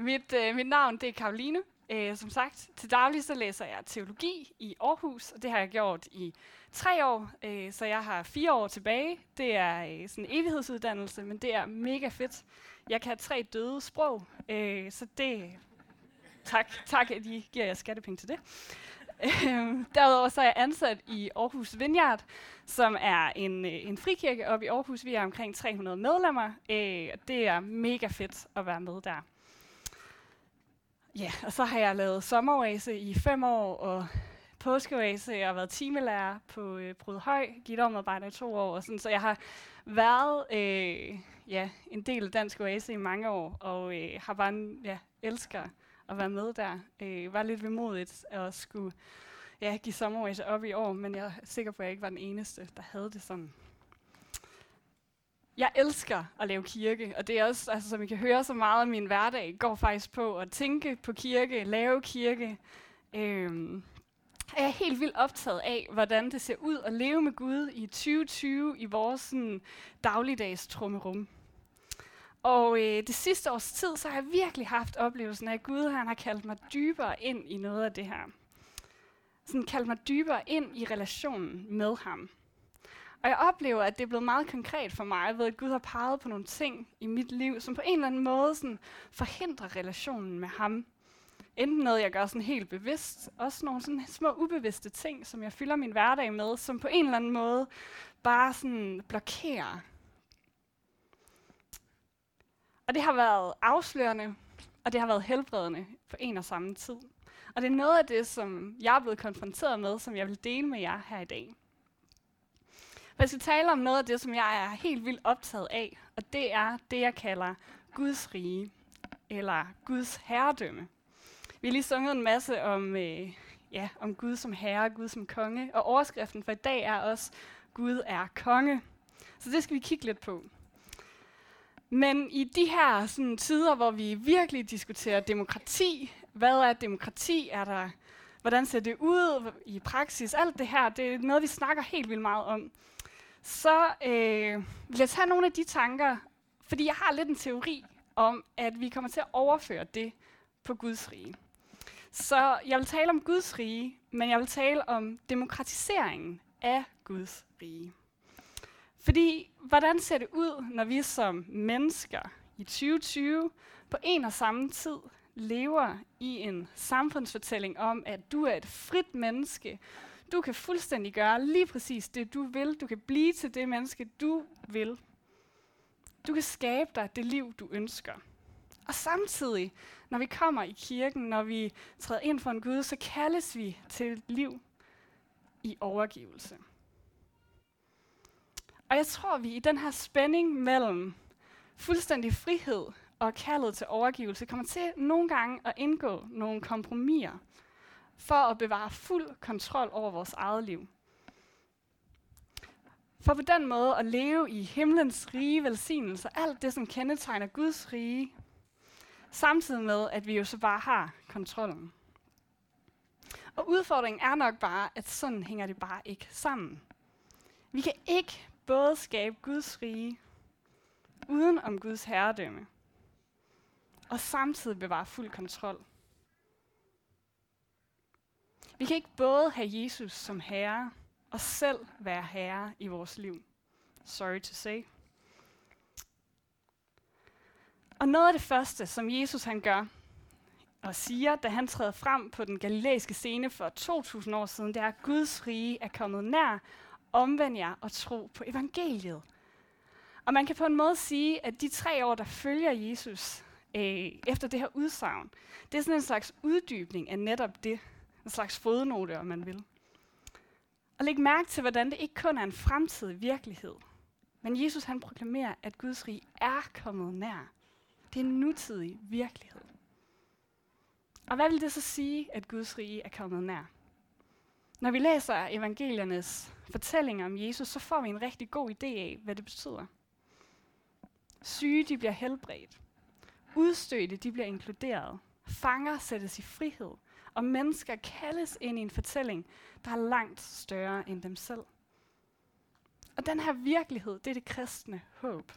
Mit, øh, mit navn det er Karoline. Øh, som sagt, til daglig så læser jeg teologi i Aarhus, og det har jeg gjort i tre år, øh, så jeg har fire år tilbage. Det er øh, sådan en evighedsuddannelse, men det er mega fedt. Jeg kan have tre døde sprog, øh, så det... Tak, tak, at I giver jer skattepenge til det. Øh, derudover så er jeg ansat i Aarhus Vineyard, som er en, øh, en frikirke oppe i Aarhus. Vi er omkring 300 medlemmer, øh, og det er mega fedt at være med der. Ja, og så har jeg lavet sommeroase i fem år, og påskeoase, jeg har været timelærer på øh, Brydhøj, gitteromarbejder i to år, og sådan, så jeg har været øh, ja, en del af Dansk Oase i mange år, og øh, har bare ja, elsker at være med der. Øh, var lidt vemodigt at skulle ja, give sommeroase op i år, men jeg er sikker på, at jeg ikke var den eneste, der havde det sådan. Jeg elsker at lave kirke, og det er også, altså, som I kan høre, så meget af min hverdag går faktisk på at tænke på kirke, lave kirke. Øhm, jeg er helt vildt optaget af, hvordan det ser ud at leve med Gud i 2020 i vores sådan, dagligdags trummerum. Og øh, det sidste års tid, så har jeg virkelig haft oplevelsen af, at Gud han har kaldt mig dybere ind i noget af det her. Sådan kaldt mig dybere ind i relationen med ham. Og jeg oplever, at det er blevet meget konkret for mig, ved at Gud har peget på nogle ting i mit liv, som på en eller anden måde sådan, forhindrer relationen med ham. Enten noget, jeg gør sådan helt bevidst, også nogle sådan små ubevidste ting, som jeg fylder min hverdag med, som på en eller anden måde bare sådan blokerer. Og det har været afslørende, og det har været helbredende på en og samme tid. Og det er noget af det, som jeg er blevet konfronteret med, som jeg vil dele med jer her i dag. Og jeg skal tale om noget af det, som jeg er helt vildt optaget af, og det er det, jeg kalder Guds rige, eller Guds herredømme. Vi har lige sunget en masse om, øh, ja, om Gud som herre, Gud som konge, og overskriften for i dag er også, Gud er konge. Så det skal vi kigge lidt på. Men i de her sådan, tider, hvor vi virkelig diskuterer demokrati, hvad er demokrati, er der, hvordan ser det ud i praksis, alt det her, det er noget, vi snakker helt vildt meget om så øh, lad os have nogle af de tanker, fordi jeg har lidt en teori om, at vi kommer til at overføre det på Guds rige. Så jeg vil tale om Guds rige, men jeg vil tale om demokratiseringen af Guds rige. Fordi, hvordan ser det ud, når vi som mennesker i 2020 på en og samme tid lever i en samfundsfortælling om, at du er et frit menneske, du kan fuldstændig gøre lige præcis det, du vil. Du kan blive til det menneske, du vil. Du kan skabe dig det liv, du ønsker. Og samtidig, når vi kommer i kirken, når vi træder ind for en Gud, så kaldes vi til et liv i overgivelse. Og jeg tror, vi i den her spænding mellem fuldstændig frihed og kaldet til overgivelse kommer til nogle gange at indgå nogle kompromiser for at bevare fuld kontrol over vores eget liv. For på den måde at leve i himlens rige velsignelse, alt det, som kendetegner Guds rige, samtidig med, at vi jo så bare har kontrollen. Og udfordringen er nok bare, at sådan hænger det bare ikke sammen. Vi kan ikke både skabe Guds rige, uden om Guds herredømme, og samtidig bevare fuld kontrol. Vi kan ikke både have Jesus som herre, og selv være herre i vores liv. Sorry to say. Og noget af det første, som Jesus han gør og siger, da han træder frem på den galileiske scene for 2000 år siden, det er, at Guds rige er kommet nær. Omvend jer og tro på evangeliet. Og man kan på en måde sige, at de tre år, der følger Jesus øh, efter det her udsagn, det er sådan en slags uddybning af netop det, en slags fodnote, om man vil. Og læg mærke til, hvordan det ikke kun er en fremtidig virkelighed, men Jesus han proklamerer, at Guds rige er kommet nær. Det er en nutidig virkelighed. Og hvad vil det så sige, at Guds rige er kommet nær? Når vi læser evangeliernes fortællinger om Jesus, så får vi en rigtig god idé af, hvad det betyder. Syge, de bliver helbredt. Udstødte, de bliver inkluderet. Fanger sættes i frihed og mennesker kaldes ind i en fortælling, der er langt større end dem selv. Og den her virkelighed, det er det kristne håb.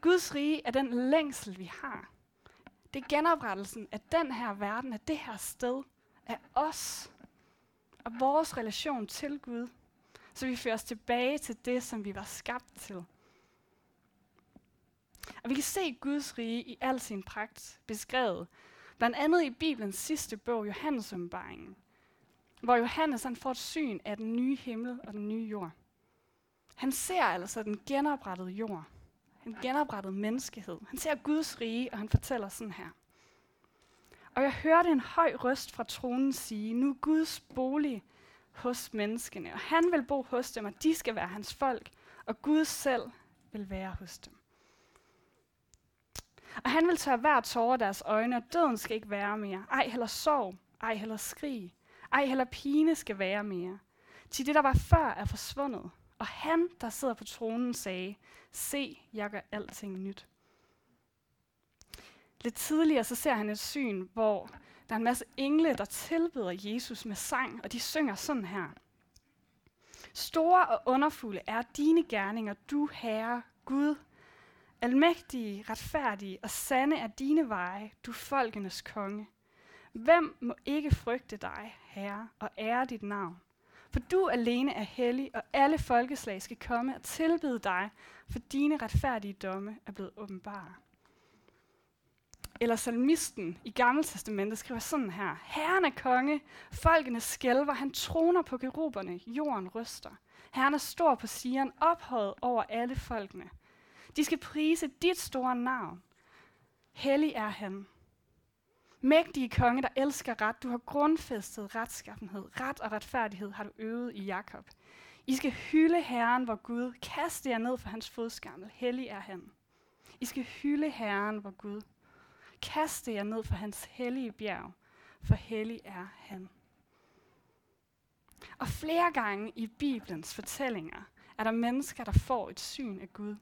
Guds rige er den længsel, vi har. Det er genoprettelsen af den her verden, af det her sted, af os og vores relation til Gud, så vi fører os tilbage til det, som vi var skabt til. Og vi kan se Guds rige i al sin pragt beskrevet, blandt andet i Bibelens sidste bog, Johannes åbenbaringen, hvor Johannes han får et syn af den nye himmel og den nye jord. Han ser altså den genoprettede jord, den genoprettede menneskehed. Han ser Guds rige, og han fortæller sådan her. Og jeg hørte en høj røst fra tronen sige, nu er Guds bolig hos menneskene, og han vil bo hos dem, og de skal være hans folk, og Gud selv vil være hos dem. Og han vil tørre hver tårer deres øjne, og døden skal ikke være mere. Ej heller sorg, ej heller skrig, ej heller pine skal være mere. Til det, der var før, er forsvundet. Og han, der sidder på tronen, sagde, se, jeg gør alting nyt. Lidt tidligere så ser han et syn, hvor der er en masse engle, der tilbeder Jesus med sang, og de synger sådan her. Store og underfulde er dine gerninger, du Herre, Gud. Almægtige, retfærdige og sande er dine veje, du folkenes konge. Hvem må ikke frygte dig, Herre, og ære dit navn? For du alene er hellig, og alle folkeslag skal komme og tilbede dig, for dine retfærdige domme er blevet åbenbare. Eller salmisten i Gamle Testamentet skriver sådan her. Herren er konge, folkene skælver, han troner på geruberne, jorden ryster. Herren er stor på sigeren, ophøjet over alle folkene. De skal prise dit store navn. Hellig er han. Mægtige konge, der elsker ret, du har grundfæstet retskaffenhed, ret og retfærdighed har du øvet i Jakob. I skal hylde Herren, hvor Gud, Kast jer ned for hans fodskammel, hellig er han. I skal hylde Herren, hvor Gud, Kast jer ned for hans hellige bjerg, for hellig er han. Og flere gange i Bibelens fortællinger er der mennesker, der får et syn af Gud.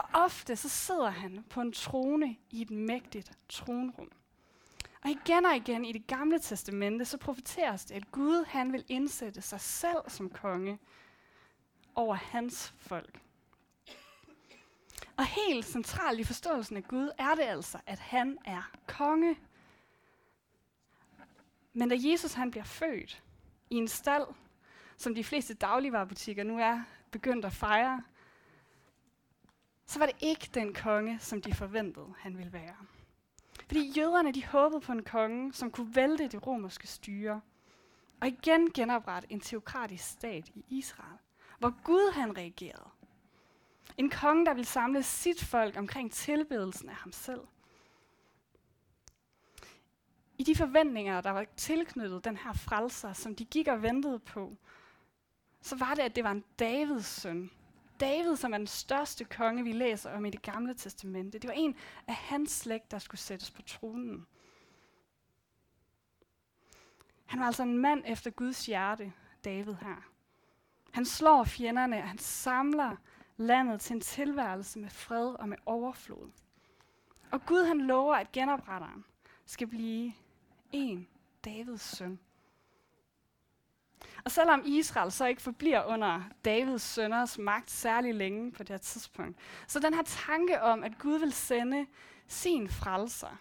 Og ofte så sidder han på en trone i et mægtigt tronrum. Og igen og igen i det gamle testamente, så profeteres det, at Gud han vil indsætte sig selv som konge over hans folk. Og helt centralt i forståelsen af Gud er det altså, at han er konge. Men da Jesus han bliver født i en stald, som de fleste dagligvarerbutikker nu er begyndt at fejre, så var det ikke den konge, som de forventede, han ville være. Fordi jøderne de håbede på en konge, som kunne vælte det romerske styre, og igen genoprette en teokratisk stat i Israel, hvor Gud han reagerede. En konge, der ville samle sit folk omkring tilbedelsen af ham selv. I de forventninger, der var tilknyttet den her frelser, som de gik og ventede på, så var det, at det var en Davids søn, David, som er den største konge, vi læser om i det gamle testamente. Det var en af hans slægt, der skulle sættes på tronen. Han var altså en mand efter Guds hjerte, David her. Han slår fjenderne, og han samler landet til en tilværelse med fred og med overflod. Og Gud han lover, at genopretteren skal blive en Davids søn. Og selvom Israel så ikke forbliver under Davids sønners magt særlig længe på det her tidspunkt, så den her tanke om, at Gud vil sende sin frelser,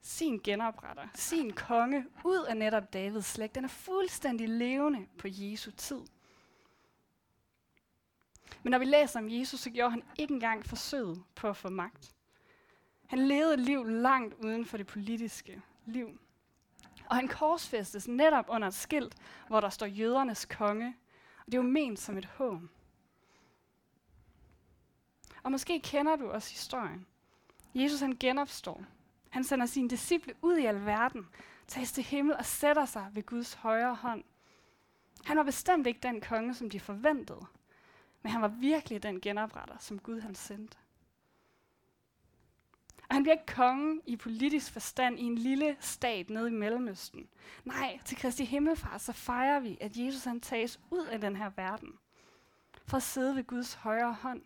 sin genopretter, sin konge ud af netop Davids slægt, den er fuldstændig levende på Jesu tid. Men når vi læser om Jesus, så gjorde han ikke engang forsøget på at få magt. Han levede et liv langt uden for det politiske liv. Og han korsfæstes netop under et skilt, hvor der står jødernes konge. Og det er jo ment som et hån. Og måske kender du også historien. Jesus han genopstår. Han sender sine disciple ud i alverden, tages til himmel og sætter sig ved Guds højre hånd. Han var bestemt ikke den konge, som de forventede, men han var virkelig den genopretter, som Gud han sendte. Og han bliver ikke konge i politisk forstand i en lille stat nede i Mellemøsten. Nej, til Kristi Himmelfart, så fejrer vi, at Jesus han tages ud af den her verden. For at sidde ved Guds højre hånd.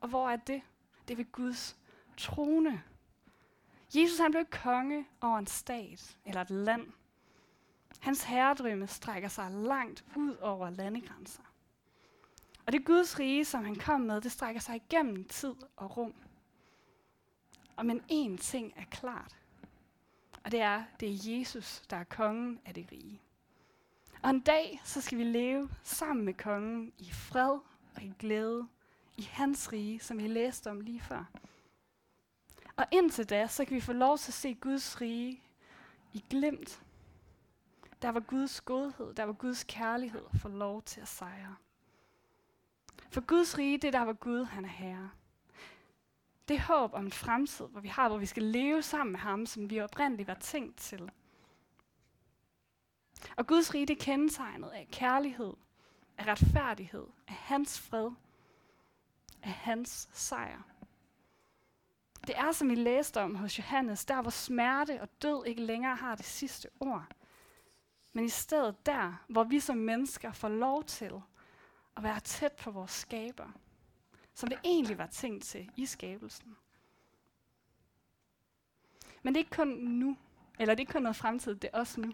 Og hvor er det? Det er ved Guds trone. Jesus han blev konge over en stat eller et land. Hans herredrømme strækker sig langt ud over landegrænser. Og det Guds rige, som han kom med, det strækker sig igennem tid og rum. Og men én ting er klart. Og det er, det er Jesus, der er kongen af det rige. Og en dag, så skal vi leve sammen med kongen i fred og i glæde i hans rige, som vi læste om lige før. Og indtil da, så kan vi få lov til at se Guds rige i glimt. Der var Guds godhed, der var Guds kærlighed for lov til at sejre. For Guds rige, det der, var Gud han er herre. Det håb om en fremtid, hvor vi har, hvor vi skal leve sammen med ham, som vi oprindeligt var tænkt til. Og Guds rige, det er kendetegnet af kærlighed, af retfærdighed, af hans fred, af hans sejr. Det er, som vi læste om hos Johannes, der hvor smerte og død ikke længere har det sidste ord. Men i stedet der, hvor vi som mennesker får lov til at være tæt på vores skaber, som det egentlig var tænkt til i skabelsen. Men det er ikke kun nu, eller det er ikke kun noget fremtid, det er også nu.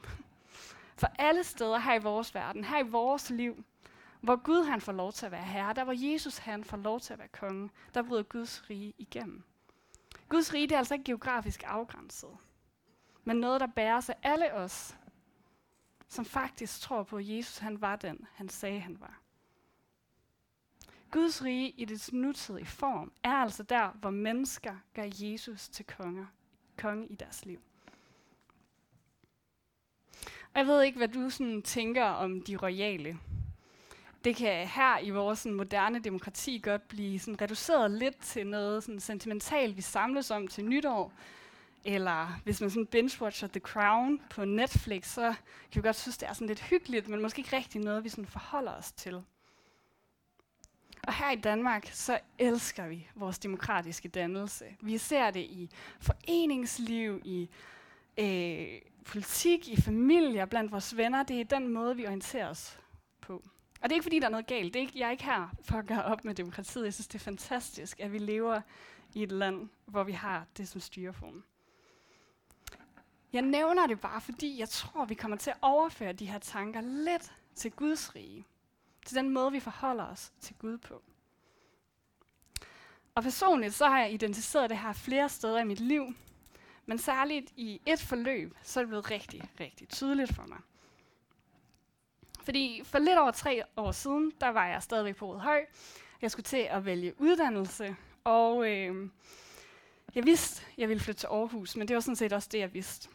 For alle steder her i vores verden, her i vores liv, hvor Gud han får lov til at være herre, der hvor Jesus han får lov til at være konge, der bryder Guds rige igennem. Guds rige det er altså ikke geografisk afgrænset, men noget, der bærer sig alle os, som faktisk tror på, at Jesus han var den, han sagde, han var. Guds rige i dets nutidige form er altså der, hvor mennesker gør Jesus til konger, konge i deres liv. Og jeg ved ikke, hvad du sådan tænker om de royale. Det kan her i vores sådan, moderne demokrati godt blive sådan, reduceret lidt til noget sådan, sentimentalt, vi samles om til nytår. Eller hvis man sådan binge-watcher The Crown på Netflix, så kan vi godt synes, det er sådan lidt hyggeligt, men måske ikke rigtig noget, vi sådan forholder os til. Og her i Danmark, så elsker vi vores demokratiske dannelse. Vi ser det i foreningsliv, i øh, politik, i familier, blandt vores venner. Det er den måde, vi orienterer os på. Og det er ikke, fordi der er noget galt. Det er ikke, jeg er ikke her for at gøre op med demokratiet. Jeg synes, det er fantastisk, at vi lever i et land, hvor vi har det som styreform. Jeg nævner det bare, fordi jeg tror, vi kommer til at overføre de her tanker lidt til Guds rige. Til den måde, vi forholder os til Gud på. Og personligt så har jeg identificeret det her flere steder i mit liv, men særligt i et forløb, så er det blevet rigtig, rigtig tydeligt for mig. Fordi for lidt over tre år siden, der var jeg stadigvæk på Rødhøj. Jeg skulle til at vælge uddannelse, og øh, jeg vidste, jeg ville flytte til Aarhus, men det var sådan set også det, jeg vidste.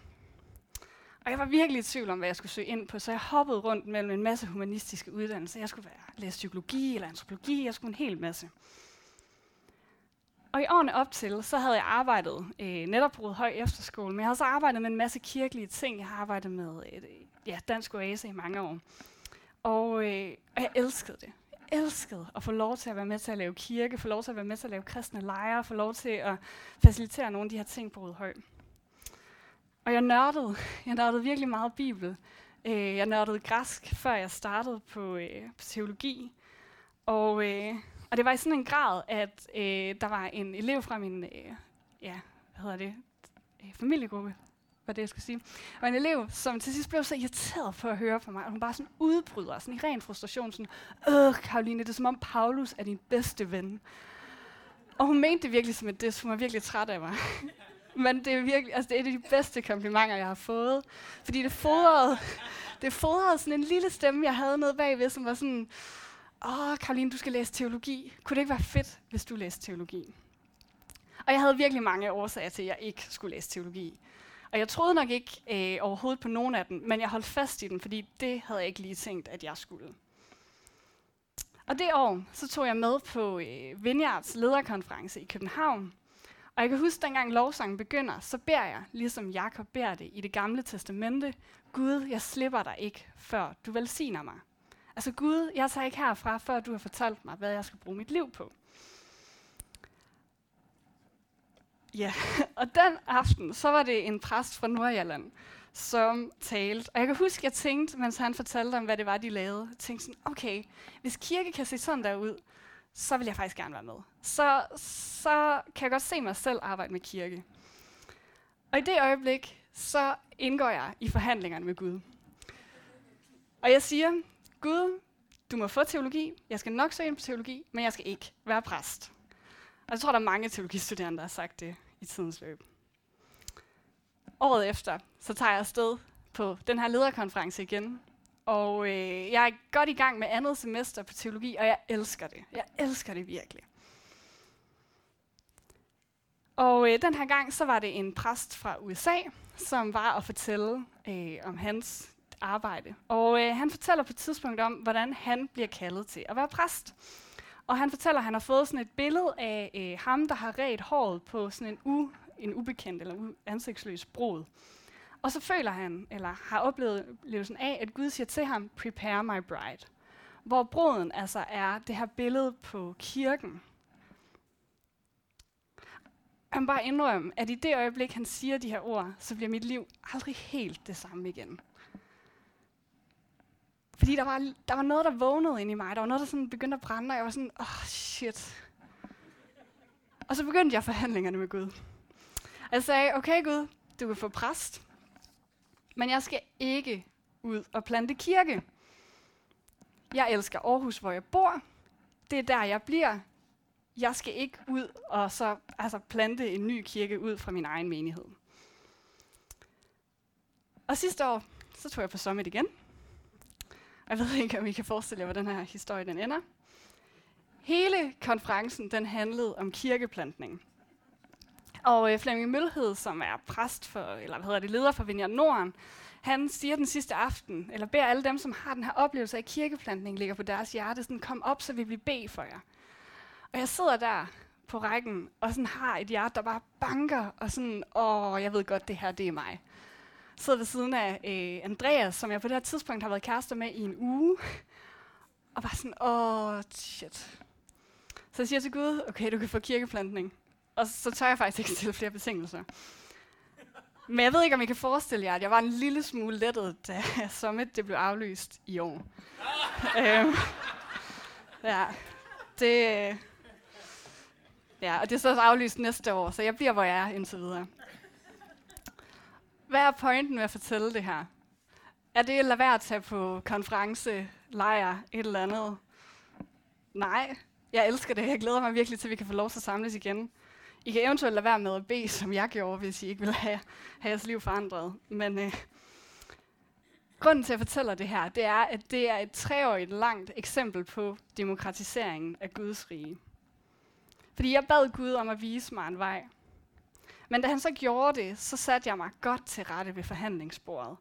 Og jeg var virkelig i tvivl om, hvad jeg skulle søge ind på, så jeg hoppede rundt mellem en masse humanistiske uddannelser. Jeg skulle være, læse psykologi eller antropologi, jeg skulle en hel masse. Og i årene op til, så havde jeg arbejdet øh, netop på Rødhøj Efterskole, men jeg havde så arbejdet med en masse kirkelige ting. Jeg har arbejdet med et, ja, Dansk Oase i mange år. Og, øh, og jeg elskede det. Jeg elskede at få lov til at være med til at lave kirke, få lov til at være med til at lave kristne lejre, få lov til at facilitere nogle af de her ting på Rødhøj. Og jeg nørdede, jeg nørdede virkelig meget Bibel. Øh, jeg nørdede græsk, før jeg startede på, øh, på teologi. Og, øh, og det var i sådan en grad, at øh, der var en elev fra min øh, ja, hvad hedder det, øh, familiegruppe, var det, jeg skulle sige. Og en elev, som til sidst blev så irriteret på at høre på mig, og hun bare sådan udbryder, sådan i ren frustration, sådan, Øh, Karoline, det er som om Paulus er din bedste ven. Og hun mente det virkelig som et diss, hun var virkelig træt af mig. Men det er virkelig, altså det er et af de bedste komplimenter, jeg har fået. Fordi det fodrede, det fodrede sådan en lille stemme, jeg havde nede bagved, som var sådan, åh, Karoline, du skal læse teologi. Kunne det ikke være fedt, hvis du læste teologi? Og jeg havde virkelig mange årsager til, at jeg ikke skulle læse teologi. Og jeg troede nok ikke øh, overhovedet på nogen af dem, men jeg holdt fast i den, fordi det havde jeg ikke lige tænkt, at jeg skulle. Og det år, så tog jeg med på øh, Vineyards lederkonference i København. Og jeg kan huske, dengang lovsangen begynder, så beder jeg, ligesom Jakob beder det i det gamle testamente, Gud, jeg slipper dig ikke, før du velsigner mig. Altså Gud, jeg tager ikke herfra, før du har fortalt mig, hvad jeg skal bruge mit liv på. Ja, og den aften, så var det en præst fra Nordjylland, som talte. Og jeg kan huske, at jeg tænkte, mens han fortalte om, hvad det var, de lavede, jeg tænkte sådan, okay, hvis kirke kan se sådan der ud, så vil jeg faktisk gerne være med. Så, så kan jeg godt se mig selv arbejde med kirke. Og i det øjeblik, så indgår jeg i forhandlingerne med Gud. Og jeg siger, Gud, du må få teologi, jeg skal nok søge ind på teologi, men jeg skal ikke være præst. Og jeg tror, der er mange teologistuderende, der har sagt det i tidens løb. Året efter, så tager jeg afsted på den her lederkonference igen. Og øh, jeg er godt i gang med andet semester på teologi, og jeg elsker det. Jeg elsker det virkelig. Og øh, den her gang, så var det en præst fra USA, som var at fortælle øh, om hans arbejde. Og øh, han fortæller på et tidspunkt om, hvordan han bliver kaldet til at være præst. Og han fortæller, at han har fået sådan et billede af øh, ham, der har ret håret på sådan en, u, en ubekendt eller u, ansigtsløs brud. Og så føler han, eller har oplevet levelsen af, at Gud siger til ham, prepare my bride. Hvor bruden altså er det her billede på kirken. Han bare indrømme, at i det øjeblik, han siger de her ord, så bliver mit liv aldrig helt det samme igen. Fordi der var, der var noget, der vågnede ind i mig. Der var noget, der sådan begyndte at brænde, og jeg var sådan, åh, oh, shit. Og så begyndte jeg forhandlingerne med Gud. Jeg sagde, okay Gud, du kan få præst, men jeg skal ikke ud og plante kirke. Jeg elsker Aarhus, hvor jeg bor. Det er der, jeg bliver. Jeg skal ikke ud og så altså plante en ny kirke ud fra min egen menighed. Og sidste år, så tog jeg på Summit igen. Jeg ved ikke, om I kan forestille jer, hvordan den her historie den ender. Hele konferencen den handlede om kirkeplantning. Og øh, Flemming Mølhed, som er præst for, eller hvad hedder det, leder for Vineyard Norden, han siger den sidste aften, eller beder alle dem, som har den her oplevelse af, kirkeplantning ligger på deres hjerte, sådan, kom op, så vil vi bede for jer. Og jeg sidder der på rækken, og sådan har et hjerte, der bare banker, og sådan, åh, jeg ved godt, det her, det er mig. Sidder ved siden af øh, Andreas, som jeg på det her tidspunkt har været kærester med i en uge, og bare sådan, åh, shit. Så jeg siger til Gud, okay, du kan få kirkeplantning. Og så tør jeg faktisk ikke stille flere betingelser. Men jeg ved ikke, om I kan forestille jer, at jeg var en lille smule lettet, da Summit det blev aflyst i år. øhm, ja, det, ja, og det er så også aflyst næste år, så jeg bliver, hvor jeg er indtil videre. Hvad er pointen med at fortælle det her? Er det at lade være at tage på konference, lejr, et eller andet? Nej, jeg elsker det. Jeg glæder mig virkelig til, at vi kan få lov til at samles igen. I kan eventuelt lade være med at bede, som jeg gjorde, hvis I ikke vil have, have jeres liv forandret. Men øh, grunden til, at jeg fortæller det her, det er, at det er et treårigt langt eksempel på demokratiseringen af Guds rige. Fordi jeg bad Gud om at vise mig en vej. Men da han så gjorde det, så satte jeg mig godt til rette ved forhandlingsbordet.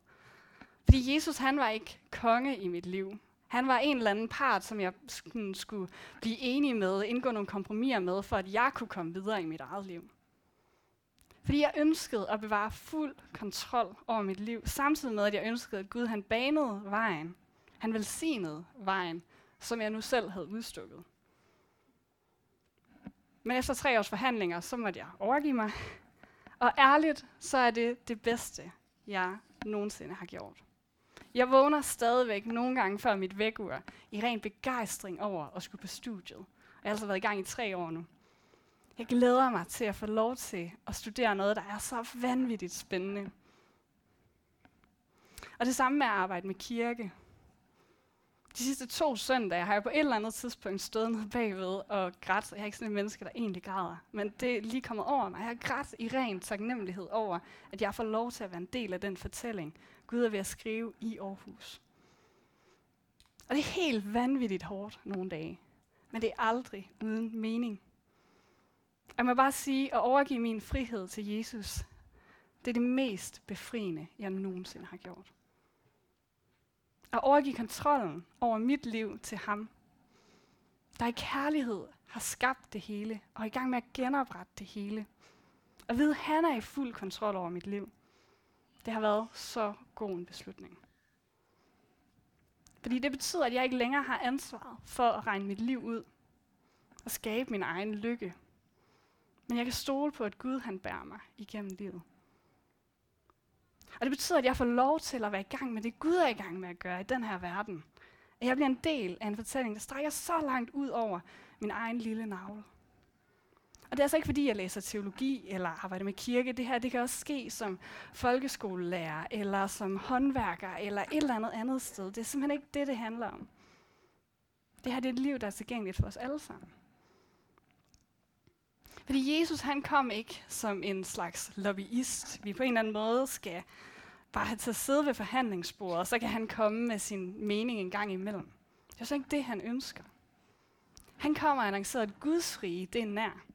Fordi Jesus, han var ikke konge i mit liv. Han var en eller anden part, som jeg skulle blive enig med, indgå nogle kompromiser med, for at jeg kunne komme videre i mit eget liv. Fordi jeg ønskede at bevare fuld kontrol over mit liv, samtidig med, at jeg ønskede, at Gud han banede vejen. Han velsignede vejen, som jeg nu selv havde udstukket. Men efter tre års forhandlinger, så måtte jeg overgive mig. Og ærligt, så er det det bedste, jeg nogensinde har gjort. Jeg vågner stadigvæk nogle gange før mit vækkeur i ren begejstring over at skulle på studiet. Jeg har altså været i gang i tre år nu. Jeg glæder mig til at få lov til at studere noget, der er så vanvittigt spændende. Og det samme med at arbejde med kirke. De sidste to søndage har jeg på et eller andet tidspunkt stået nede bagved og grædt. Jeg er ikke sådan en menneske, der egentlig græder. Men det er lige kommet over mig. Jeg har grædt i ren taknemmelighed over, at jeg får lov til at være en del af den fortælling, Gud er ved at skrive i Aarhus. Og det er helt vanvittigt hårdt nogle dage. Men det er aldrig uden mening. Jeg må bare sige, at overgive min frihed til Jesus, det er det mest befriende, jeg nogensinde har gjort. At overgive kontrollen over mit liv til ham, der i kærlighed har skabt det hele, og er i gang med at genoprette det hele. Og vide, at han er i fuld kontrol over mit liv. Det har været så god en beslutning. Fordi det betyder, at jeg ikke længere har ansvaret for at regne mit liv ud og skabe min egen lykke. Men jeg kan stole på, at Gud han bærer mig igennem livet. Og det betyder, at jeg får lov til at være i gang med det, Gud er i gang med at gøre i den her verden. At jeg bliver en del af en fortælling, der strækker så langt ud over min egen lille navle. Og det er altså ikke fordi, jeg læser teologi eller arbejder med kirke. Det her det kan også ske som folkeskolelærer, eller som håndværker, eller et eller andet andet sted. Det er simpelthen ikke det, det handler om. Det her det er et liv, der er tilgængeligt for os alle sammen. Fordi Jesus han kom ikke som en slags lobbyist. Vi på en eller anden måde skal bare have til at sidde ved forhandlingsbordet, og så kan han komme med sin mening en gang imellem. Det er så ikke det, han ønsker. Han kommer og annoncerer, at Guds rige, det er nær.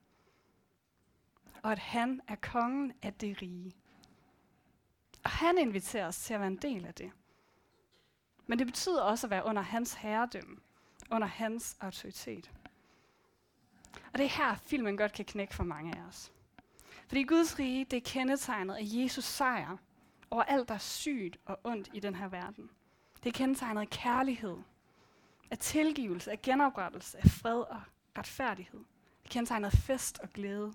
Og at han er kongen af det rige. Og han inviterer os til at være en del af det. Men det betyder også at være under hans herredømme, under hans autoritet. Og det er her, filmen godt kan knække for mange af os. Fordi Guds rige, det er kendetegnet af Jesus sejr over alt, der er sygt og ondt i den her verden. Det er kendetegnet af kærlighed, af tilgivelse, af genoprettelse, af fred og retfærdighed. Det er kendetegnet af fest og glæde.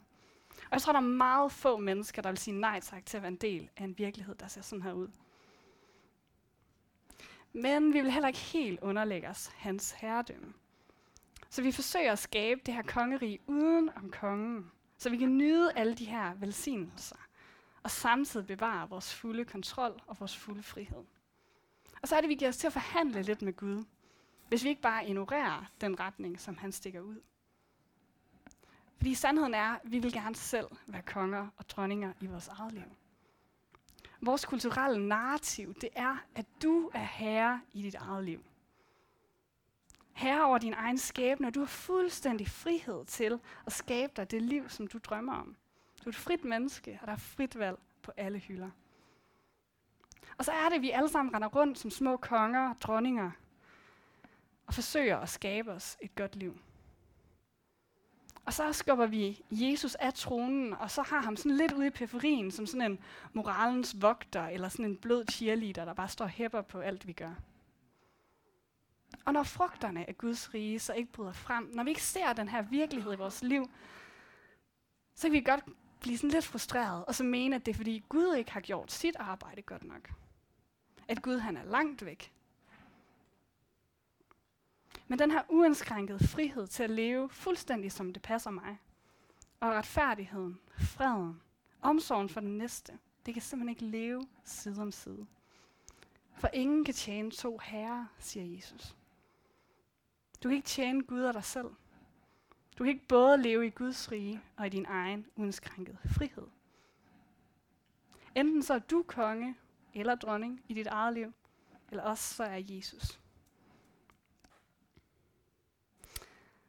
Og jeg tror, der er meget få mennesker, der vil sige nej tak til at være en del af en virkelighed, der ser sådan her ud. Men vi vil heller ikke helt underlægge os hans herredømme. Så vi forsøger at skabe det her kongerige uden om kongen, så vi kan nyde alle de her velsignelser, og samtidig bevare vores fulde kontrol og vores fulde frihed. Og så er det, vi giver os til at forhandle lidt med Gud, hvis vi ikke bare ignorerer den retning, som han stikker ud. Fordi sandheden er, at vi vil gerne selv være konger og dronninger i vores eget liv. Vores kulturelle narrativ, det er, at du er herre i dit eget liv. Herre over din egen skæbne, og du har fuldstændig frihed til at skabe dig det liv, som du drømmer om. Du er et frit menneske, og der er frit valg på alle hylder. Og så er det, at vi alle sammen render rundt som små konger og dronninger, og forsøger at skabe os et godt liv. Og så skubber vi Jesus af tronen, og så har ham sådan lidt ude i periferien, som sådan en moralens vogter, eller sådan en blød cheerleader, der bare står og hæpper på alt, vi gør. Og når frugterne af Guds rige så ikke bryder frem, når vi ikke ser den her virkelighed i vores liv, så kan vi godt blive sådan lidt frustreret, og så mene, at det er fordi Gud ikke har gjort sit arbejde godt nok. At Gud han er langt væk. Men den her uindskrænkede frihed til at leve fuldstændig som det passer mig, og retfærdigheden, freden, omsorgen for den næste, det kan simpelthen ikke leve side om side. For ingen kan tjene to herrer, siger Jesus. Du kan ikke tjene Gud og dig selv. Du kan ikke både leve i Guds rige og i din egen uindskrænkede frihed. Enten så er du konge eller dronning i dit eget liv, eller også så er Jesus.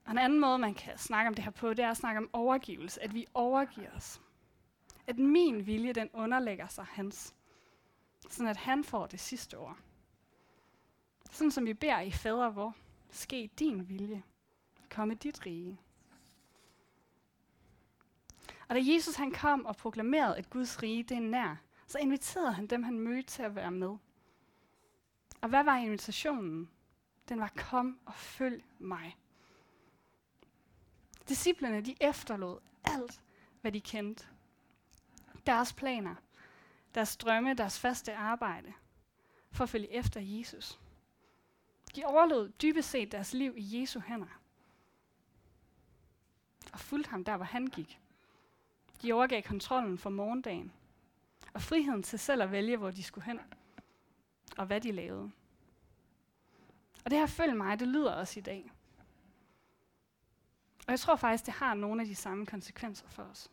Og en anden måde, man kan snakke om det her på, det er at snakke om overgivelse. At vi overgiver os. At min vilje, den underlægger sig hans. Sådan at han får det sidste ord. Sådan som vi beder i fader hvor, ske din vilje. Komme dit rige. Og da Jesus han kom og proklamerede, at Guds rige det er nær, så inviterede han dem, han mødte til at være med. Og hvad var invitationen? Den var, kom og følg mig. Disciplerne, de efterlod alt, hvad de kendte. Deres planer, deres drømme, deres faste arbejde, for at følge efter Jesus. De overlod dybest set deres liv i Jesu hænder. Og fulgte ham der, hvor han gik. De overgav kontrollen for morgendagen. Og friheden til selv at vælge, hvor de skulle hen. Og hvad de lavede. Og det her følg mig, det lyder også i dag. Og jeg tror faktisk, det har nogle af de samme konsekvenser for os.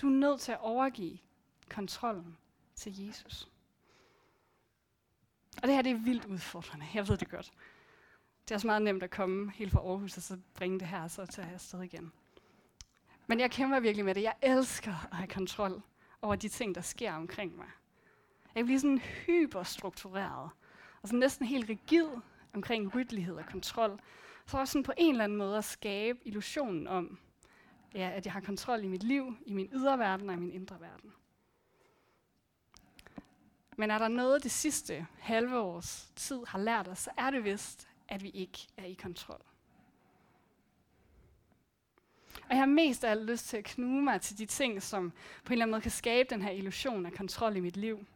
Du er nødt til at overgive kontrollen til Jesus. Og det her det er vildt udfordrende, jeg ved det godt. Det er også meget nemt at komme helt fra Aarhus og så bringe det her og så tage afsted igen. Men jeg kæmper virkelig med det. Jeg elsker at have kontrol over de ting, der sker omkring mig. Jeg bliver sådan hyperstruktureret og sådan næsten helt rigid omkring rytlighed og kontrol for sådan på en eller anden måde at skabe illusionen om, ja, at jeg har kontrol i mit liv, i min ydre verden og i min indre verden. Men er der noget, det sidste halve års tid har lært os, så er det vist, at vi ikke er i kontrol. Og jeg har mest af alt lyst til at knuge mig til de ting, som på en eller anden måde kan skabe den her illusion af kontrol i mit liv.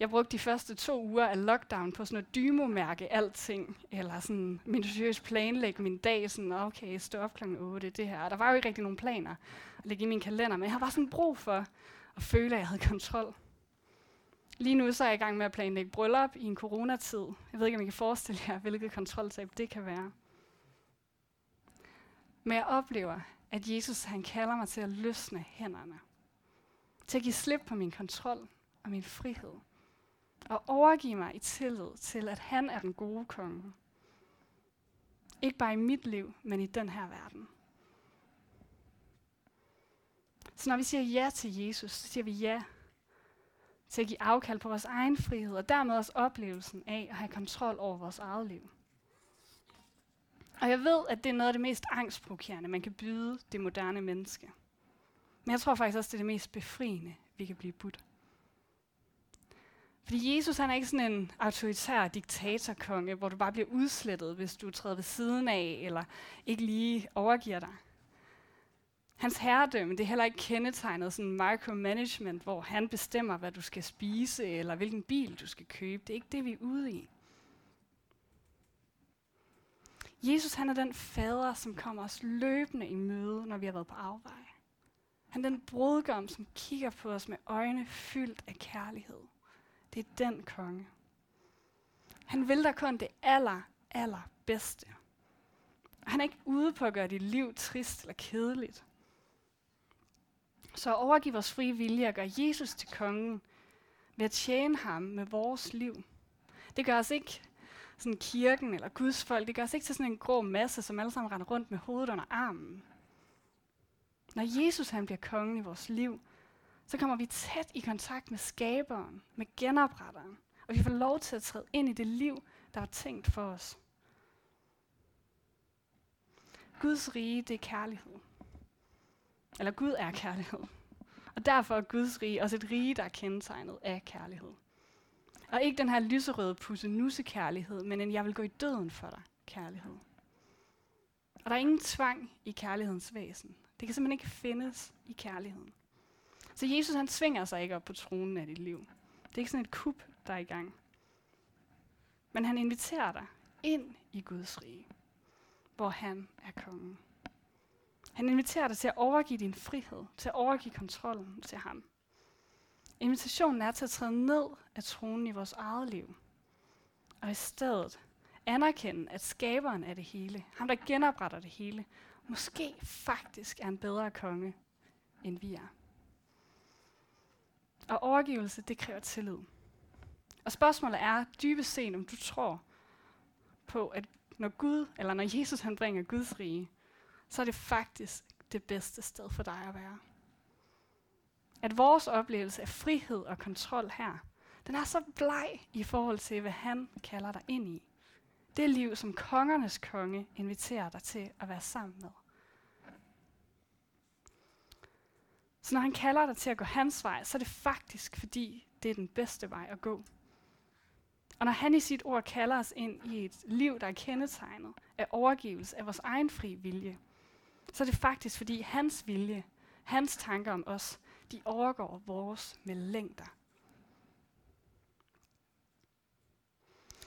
Jeg brugte de første to uger af lockdown på sådan at dymomærke alting, eller sådan minutiøst planlægge min dag, sådan, okay, stå op klokken 8, det her. Der var jo ikke rigtig nogen planer at lægge i min kalender, men jeg havde bare sådan brug for at føle, at jeg havde kontrol. Lige nu så er jeg i gang med at planlægge bryllup i en coronatid. Jeg ved ikke, om I kan forestille jer, hvilket kontroltab det kan være. Men jeg oplever, at Jesus han kalder mig til at løsne hænderne. Til at give slip på min kontrol og min frihed. Og overgive mig i tillid til, at han er den gode konge. Ikke bare i mit liv, men i den her verden. Så når vi siger ja til Jesus, så siger vi ja til at give afkald på vores egen frihed, og dermed også oplevelsen af at have kontrol over vores eget liv. Og jeg ved, at det er noget af det mest angstprovokerende, man kan byde det moderne menneske. Men jeg tror faktisk også, det er det mest befriende, vi kan blive budt. Fordi Jesus han er ikke sådan en autoritær diktatorkonge, hvor du bare bliver udslettet, hvis du træder ved siden af, eller ikke lige overgiver dig. Hans herredømme, det er heller ikke kendetegnet sådan micromanagement, hvor han bestemmer, hvad du skal spise, eller hvilken bil du skal købe. Det er ikke det, vi er ude i. Jesus han er den fader, som kommer os løbende i møde, når vi har været på afvej. Han er den brudgom, som kigger på os med øjne fyldt af kærlighed. Det er den konge. Han vil dig kun det aller, aller bedste. Han er ikke ude på at gøre dit liv trist eller kedeligt. Så overgiv vores frie vilje og gør Jesus til kongen ved at tjene ham med vores liv. Det gør os ikke sådan kirken eller Guds folk, det gør os ikke til sådan en grå masse, som alle sammen render rundt med hovedet under armen. Når Jesus han bliver kongen i vores liv, så kommer vi tæt i kontakt med skaberen, med genopretteren, og vi får lov til at træde ind i det liv, der er tænkt for os. Guds rige, det er kærlighed. Eller Gud er kærlighed. Og derfor er Guds rige også et rige, der er kendetegnet af kærlighed. Og ikke den her lyserøde pusse kærlighed, men en jeg vil gå i døden for dig kærlighed. Og der er ingen tvang i kærlighedens væsen. Det kan simpelthen ikke findes i kærligheden. Så Jesus han svinger sig ikke op på tronen af dit liv. Det er ikke sådan et kup, der er i gang. Men han inviterer dig ind i Guds rige, hvor han er kongen. Han inviterer dig til at overgive din frihed, til at overgive kontrollen til ham. Invitationen er til at træde ned af tronen i vores eget liv, og i stedet anerkende, at skaberen af det hele, ham der genopretter det hele, måske faktisk er en bedre konge, end vi er. Og overgivelse, det kræver tillid. Og spørgsmålet er dybest set, om du tror på, at når Gud, eller når Jesus han bringer Guds rige, så er det faktisk det bedste sted for dig at være. At vores oplevelse af frihed og kontrol her, den er så bleg i forhold til, hvad han kalder dig ind i. Det liv, som kongernes konge inviterer dig til at være sammen med. Så når han kalder dig til at gå hans vej, så er det faktisk, fordi det er den bedste vej at gå. Og når han i sit ord kalder os ind i et liv, der er kendetegnet af overgivelse af vores egen fri vilje, så er det faktisk, fordi hans vilje, hans tanker om os, de overgår vores med længder.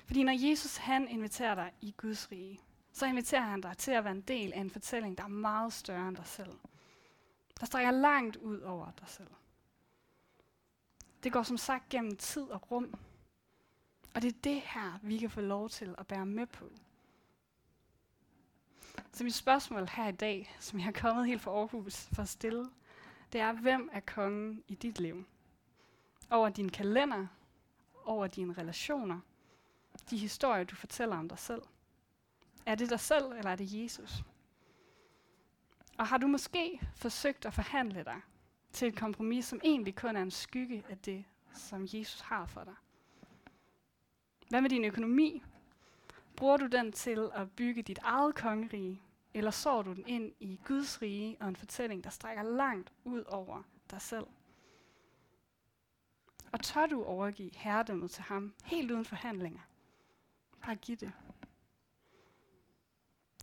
Fordi når Jesus han inviterer dig i Guds rige, så inviterer han dig til at være en del af en fortælling, der er meget større end dig selv. Der strækker langt ud over dig selv. Det går som sagt gennem tid og rum. Og det er det her, vi kan få lov til at bære med på. Så mit spørgsmål her i dag, som jeg er kommet helt fra Aarhus for at stille, det er, hvem er kongen i dit liv? Over din kalender, over dine relationer, de historier, du fortæller om dig selv. Er det dig selv, eller er det Jesus? Og har du måske forsøgt at forhandle dig til et kompromis, som egentlig kun er en skygge af det, som Jesus har for dig? Hvad med din økonomi? Bruger du den til at bygge dit eget kongerige, eller sår du den ind i Guds rige og en fortælling, der strækker langt ud over dig selv? Og tør du overgive herredømmet til ham, helt uden forhandlinger? Bare giv det.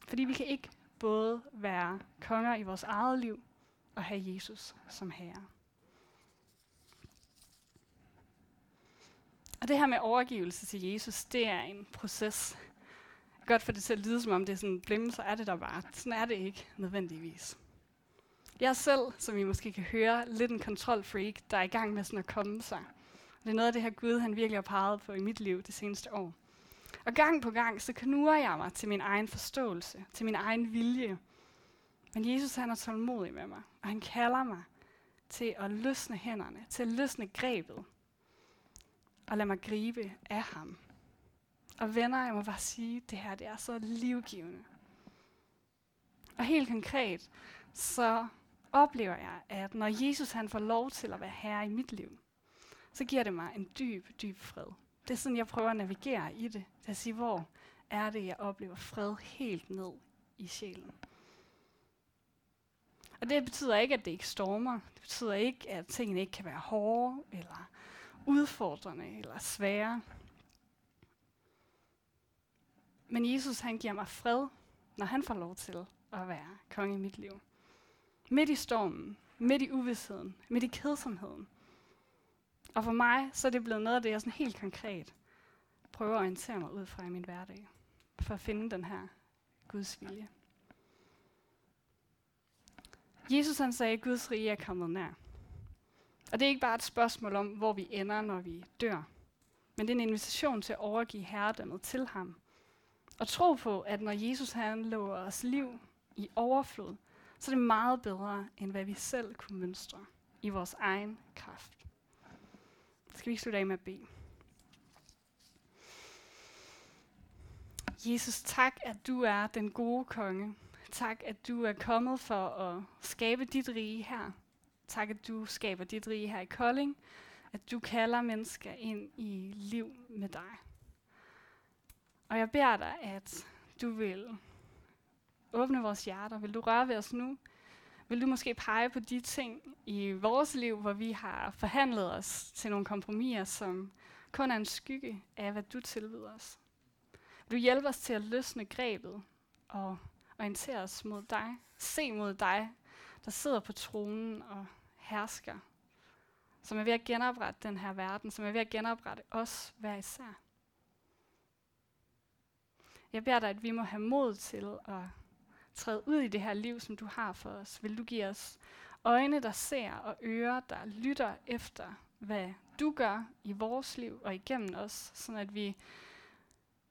Fordi vi kan ikke både være konger i vores eget liv og have Jesus som herre. Og det her med overgivelse til Jesus, det er en proces. Godt for det til at lyde, som om det er sådan blemme, så er det der bare. Sådan er det ikke nødvendigvis. Jeg selv, som I måske kan høre, lidt en kontrolfreak, der er i gang med sådan at komme sig. Det er noget af det her Gud, han virkelig har peget på i mit liv det seneste år. Og gang på gang, så knuger jeg mig til min egen forståelse, til min egen vilje. Men Jesus han er tålmodig med mig, og han kalder mig til at løsne hænderne, til at løsne grebet, og lade mig gribe af ham. Og venner, jeg må bare sige, det her det er så livgivende. Og helt konkret, så oplever jeg, at når Jesus han får lov til at være herre i mit liv, så giver det mig en dyb, dyb fred. Det er sådan, jeg prøver at navigere i det. Det at sige, hvor er det, jeg oplever fred helt ned i sjælen. Og det betyder ikke, at det ikke stormer. Det betyder ikke, at tingene ikke kan være hårde, eller udfordrende, eller svære. Men Jesus, han giver mig fred, når han får lov til at være konge i mit liv. Midt i stormen, midt i uvidsheden, midt i kedsomheden. Og for mig, så er det blevet noget af det, jeg sådan helt konkret prøver at orientere mig ud fra i min hverdag. For at finde den her Guds vilje. Jesus han sagde, at Guds rige er kommet nær. Og det er ikke bare et spørgsmål om, hvor vi ender, når vi dør. Men det er en invitation til at overgive herredømmet til ham. Og tro på, at når Jesus han lover os liv i overflod, så er det meget bedre, end hvad vi selv kunne mønstre i vores egen kraft. Skal vi slutte af med at bede? Jesus, tak, at du er den gode konge. Tak, at du er kommet for at skabe dit rige her. Tak, at du skaber dit rige her i Kolding. At du kalder mennesker ind i liv med dig. Og jeg beder dig, at du vil åbne vores hjerter. Vil du røre ved os nu? Vil du måske pege på de ting i vores liv, hvor vi har forhandlet os til nogle kompromiser, som kun er en skygge af, hvad du tilbyder os? Vil du hjælpe os til at løsne grebet og orientere os mod dig? Se mod dig, der sidder på tronen og hersker, som er ved at genoprette den her verden, som er ved at genoprette os hver især. Jeg beder dig, at vi må have mod til at træde ud i det her liv, som du har for os. Vil du give os øjne, der ser, og ører, der lytter efter, hvad du gør i vores liv og igennem os, sådan at vi,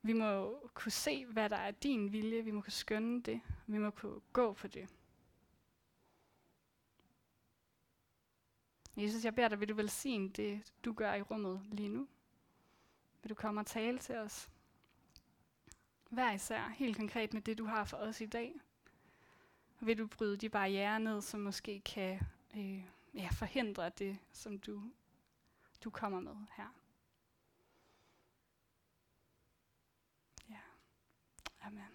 vi må kunne se, hvad der er din vilje, vi må kunne skønne det, vi må kunne gå på det. Jesus, jeg beder dig, vil du velsigne det, du gør i rummet lige nu? Vil du komme og tale til os? Hver især, helt konkret med det, du har for os i dag. Vil du bryde de barriere ned, som måske kan øh, ja, forhindre det, som du, du kommer med her? Ja. Amen.